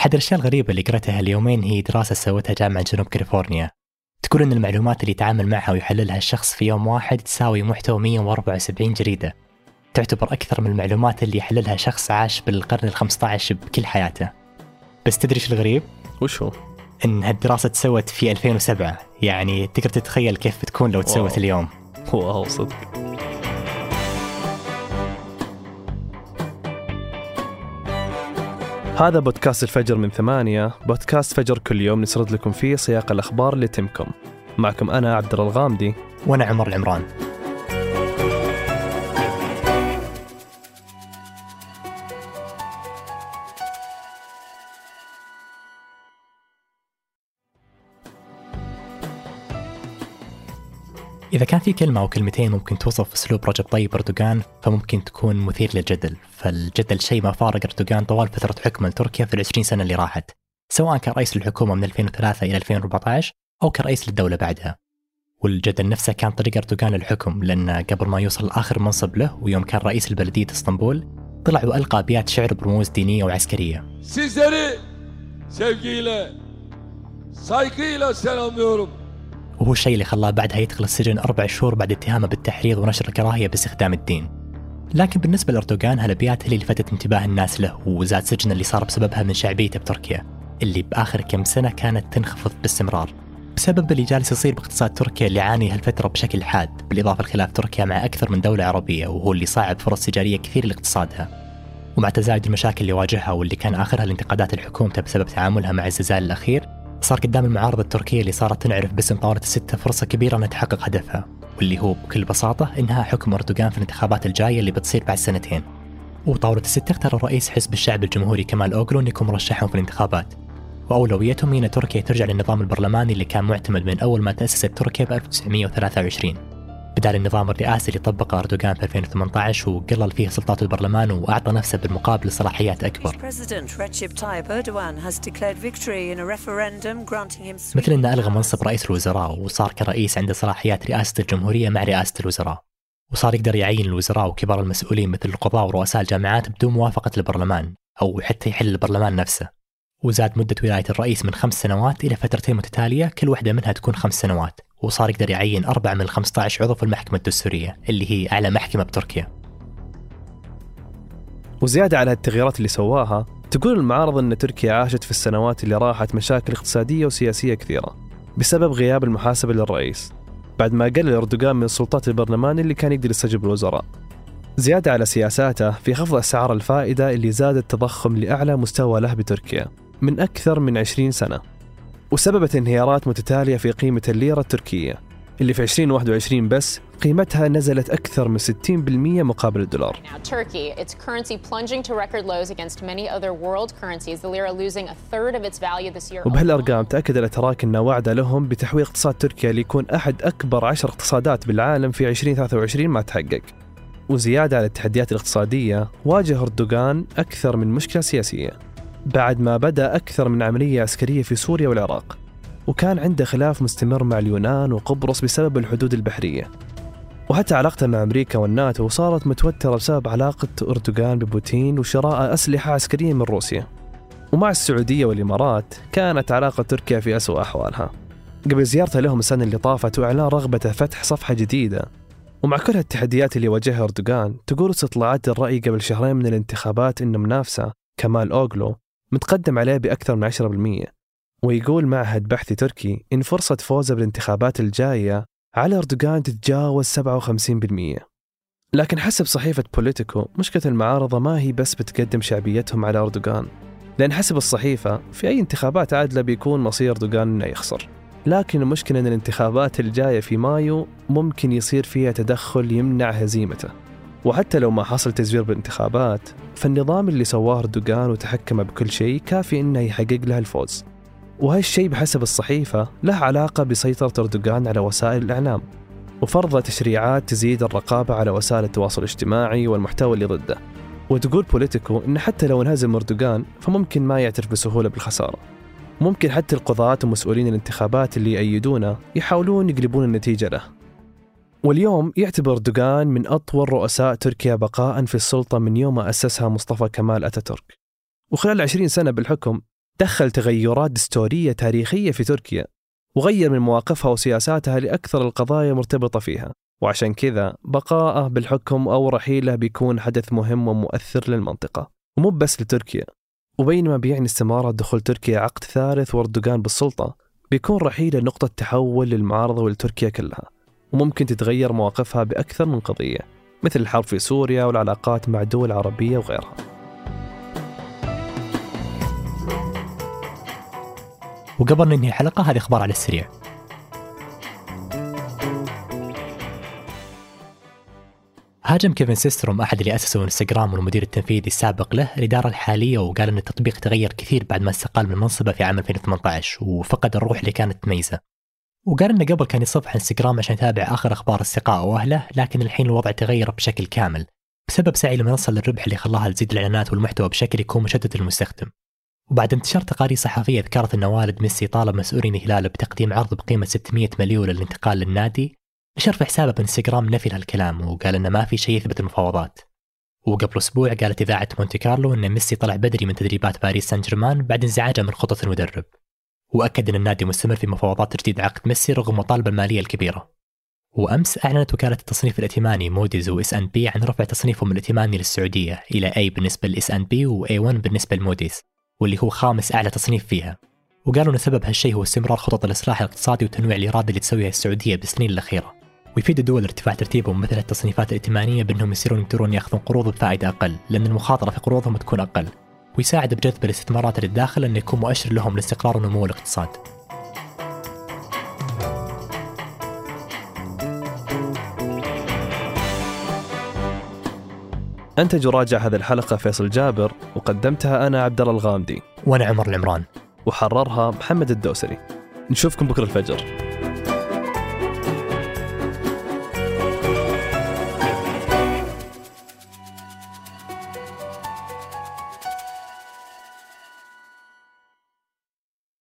أحد الأشياء الغريبة اللي قرأتها اليومين هي دراسة سوتها جامعة جنوب كاليفورنيا تقول أن المعلومات اللي يتعامل معها ويحللها الشخص في يوم واحد تساوي محتوى 174 جريدة تعتبر أكثر من المعلومات اللي يحللها شخص عاش بالقرن ال 15 بكل حياته بس تدري إيش الغريب؟ وش هو؟ إن هالدراسة تسوت في 2007 يعني تقدر تتخيل كيف بتكون لو تسوت واو. اليوم واو صدق هذا بودكاست الفجر من ثمانية بودكاست فجر كل يوم نسرد لكم فيه سياق الأخبار اللي تهمكم معكم أنا عبد الغامدي وأنا عمر العمران. إذا كان في كلمة أو كلمتين ممكن توصف أسلوب رجب طيب أردوغان فممكن تكون مثير للجدل، فالجدل شيء ما فارق أردوغان طوال فترة حكمه لتركيا في العشرين سنة اللي راحت، سواء كرئيس للحكومة من 2003 إلى 2014 أو كرئيس للدولة بعدها. والجدل نفسه كان طريق أردوغان للحكم لأن قبل ما يوصل لآخر منصب له ويوم كان رئيس لبلدية إسطنبول طلع وألقى أبيات شعر برموز دينية وعسكرية Sizleri sevgiyle, saygıyla selamlıyorum. وهو الشيء اللي خلاه بعدها يدخل السجن أربع شهور بعد اتهامه بالتحريض ونشر الكراهية باستخدام الدين. لكن بالنسبة لأردوغان هالأبيات اللي لفتت انتباه الناس له وزاد سجن اللي صار بسببها من شعبيته بتركيا اللي بآخر كم سنة كانت تنخفض باستمرار. بسبب اللي جالس يصير باقتصاد تركيا اللي عاني هالفترة بشكل حاد بالإضافة لخلاف تركيا مع أكثر من دولة عربية وهو اللي صعب فرص تجارية كثير لاقتصادها. ومع تزايد المشاكل اللي واجهها واللي كان آخرها الانتقادات لحكومته بسبب تعاملها مع الزلزال الأخير صار قدام المعارضة التركية اللي صارت تنعرف باسم طاولة الستة فرصة كبيرة أنها تحقق هدفها واللي هو بكل بساطة إنها حكم أردوغان في الانتخابات الجاية اللي بتصير بعد سنتين. وطاولة الستة اختار رئيس حزب الشعب الجمهوري كمال أوغلو أن يكون مرشحهم في الانتخابات. وأولويتهم هي أن تركيا ترجع للنظام البرلماني اللي كان معتمد من أول ما تأسست تركيا ب 1923 بدال النظام الرئاسي اللي طبقه أردوغان في 2018 وقلل فيه سلطات البرلمان وأعطى نفسه بالمقابل صلاحيات أكبر. مثل أنه ألغى منصب رئيس الوزراء وصار كرئيس عنده صلاحيات رئاسة الجمهورية مع رئاسة الوزراء. وصار يقدر يعين الوزراء وكبار المسؤولين مثل القضاة ورؤساء الجامعات بدون موافقة البرلمان أو حتى يحل البرلمان نفسه. وزاد مدة ولاية الرئيس من خمس سنوات إلى فترتين متتالية كل واحدة منها تكون خمس سنوات. وصار يقدر يعين أربعة من 15 عضو في المحكمة الدستورية اللي هي أعلى محكمة بتركيا. وزيادة على التغييرات اللي سواها تقول المعارضة أن تركيا عاشت في السنوات اللي راحت مشاكل اقتصادية وسياسية كثيرة بسبب غياب المحاسبة للرئيس بعد ما قلل أردوغان من سلطات البرلمان اللي كان يقدر يستجيب الوزراء. زيادة على سياساته في خفض أسعار الفائدة اللي زاد التضخم لأعلى مستوى له بتركيا من أكثر من 20 سنة. وسببت انهيارات متتالية في قيمة الليرة التركية اللي في 2021 بس قيمتها نزلت أكثر من 60% مقابل الدولار. Now, Turkey, its currency plunging to record lows against many other world currencies, the lira losing a third of its value this year. وبهالأرقام تأكد الأتراك أن وعده لهم بتحويل اقتصاد تركيا ليكون أحد أكبر عشر اقتصادات بالعالم في 2023 ما تحقق. وزيادة على التحديات الاقتصادية واجه أردوغان أكثر من مشكلة سياسية. بعد ما بدأ أكثر من عملية عسكرية في سوريا والعراق وكان عنده خلاف مستمر مع اليونان وقبرص بسبب الحدود البحرية. وحتى علاقته مع أمريكا والناتو صارت متوترة بسبب علاقة أردوغان ببوتين وشراء أسلحة عسكرية من روسيا. ومع السعودية والإمارات كانت علاقة تركيا في أسوأ أحوالها. قبل زيارته لهم السنة اللي طافت وإعلان رغبته فتح صفحة جديدة. ومع كل التحديات اللي واجهها أردوغان تقول استطلاعات الرأي قبل شهرين من الانتخابات إن منافسة. كمال أوغلو متقدم عليه بأكثر من 10% ويقول معهد بحثي تركي إن فرصة فوزه بالانتخابات الجاية على أردوغان تتجاوز 57% لكن حسب صحيفة بوليتيكو مشكلة المعارضة ما هي بس بتقدم شعبيتهم على أردوغان لأن حسب الصحيفة في أي انتخابات عادلة بيكون مصير أردوغان إنه يخسر. لكن المشكلة أن الانتخابات الجاية في مايو ممكن يصير فيها تدخل يمنع هزيمته. وحتى لو ما حصل تزوير بالانتخابات فالنظام اللي سواه أردوغان وتحكم بكل شيء كافي إنه يحقق له الفوز. وهالشيء بحسب الصحيفة له علاقة بسيطرة أردوغان على وسائل الإعلام وفرض تشريعات تزيد الرقابة على وسائل التواصل الاجتماعي والمحتوى اللي ضده. وتقول بوليتيكو إن حتى لو انهزم أردوغان فممكن ما يعترف بسهولة بالخسارة. ممكن حتى القضاة ومسؤولين الانتخابات اللي يأيدونه يحاولون يقلبون النتيجة له. واليوم يعتبر أردوغان من أطول رؤساء تركيا بقاء في السلطة من يوم ما أسسها مصطفى كمال أتاتورك. وخلال 20 سنة بالحكم دخل تغيرات دستورية تاريخية في تركيا وغير من مواقفها وسياساتها لأكثر القضايا مرتبطة فيها. وعشان كذا بقاءه بالحكم أو رحيله بيكون حدث مهم ومؤثر للمنطقة. ومو بس لتركيا وبينما بيعني استمارة دخول تركيا عقد ثالث واردوغان بالسلطة بيكون رحيله نقطة تحول للمعارضة ولتركيا كلها. وممكن تتغير مواقفها بأكثر من قضية مثل الحرب في سوريا والعلاقات مع دول عربية وغيرها. وقبل ننهي الحلقة هذه أخبار على السريع. هاجم كيفن سيستروم أحد اللي أسسوا إنستغرام والمدير التنفيذي السابق له الإدارة الحالية وقال أن التطبيق تغير كثير بعد ما استقال من منصبه في عام 2018 وفقد الروح اللي كانت تميزه. وقال إنه قبل كان يصفح إنستغرام عشان يتابع آخر أخبار اصدقائه وأهله لكن الحين الوضع تغير بشكل كامل بسبب سعي المنصة للربح اللي خلاها تزيد الإعلانات والمحتوى بشكل يكون مشتت للمستخدم. وبعد انتشار تقارير صحفية ذكرت إن والد ميسي طالب مسؤولين الهلال بتقديم عرض بقيمة 600 مليون للانتقال للنادي نشر في حسابه بإنستغرام نفي لهالكلام وقال إنه ما في شيء يثبت المفاوضات. وقبل أسبوع قالت إذاعة مونتي كارلو إن ميسي طلع بدري من تدريبات باريس سان جيرمان بعد انزعاجه من خطط المدرب. وأكد أن النادي مستمر في مفاوضات تجديد عقد ميسي رغم المطالبه المالية الكبيرة. وأمس أعلنت وكالة التصنيف الائتماني موديز و S&P عن رفع تصنيفهم الائتماني للسعودية إلى A بالنسبة لل S&P و A1 بالنسبة لموديز واللي هو خامس أعلى تصنيف فيها. وقالوا أن سبب هالشيء هو استمرار خطط الإصلاح الاقتصادي وتنويع الإيراد اللي تسويها السعودية بالسنين الأخيرة. ويفيد الدول ارتفاع ترتيبهم مثل التصنيفات الائتمانية بأنهم يصيرون يقدرون يأخذون قروض بفائدة أقل لأن المخاطرة في قروضهم تكون أقل. ويساعد بجذب الاستثمارات للداخل إنه يكون مؤشر لهم لاستقرار ونمو الاقتصاد أنتج وراجع هذه الحلقة فيصل جابر وقدمتها أنا عبد الله الغامدي. وأنا عمر العمران. وحررها محمد الدوسري. نشوفكم بكرة الفجر.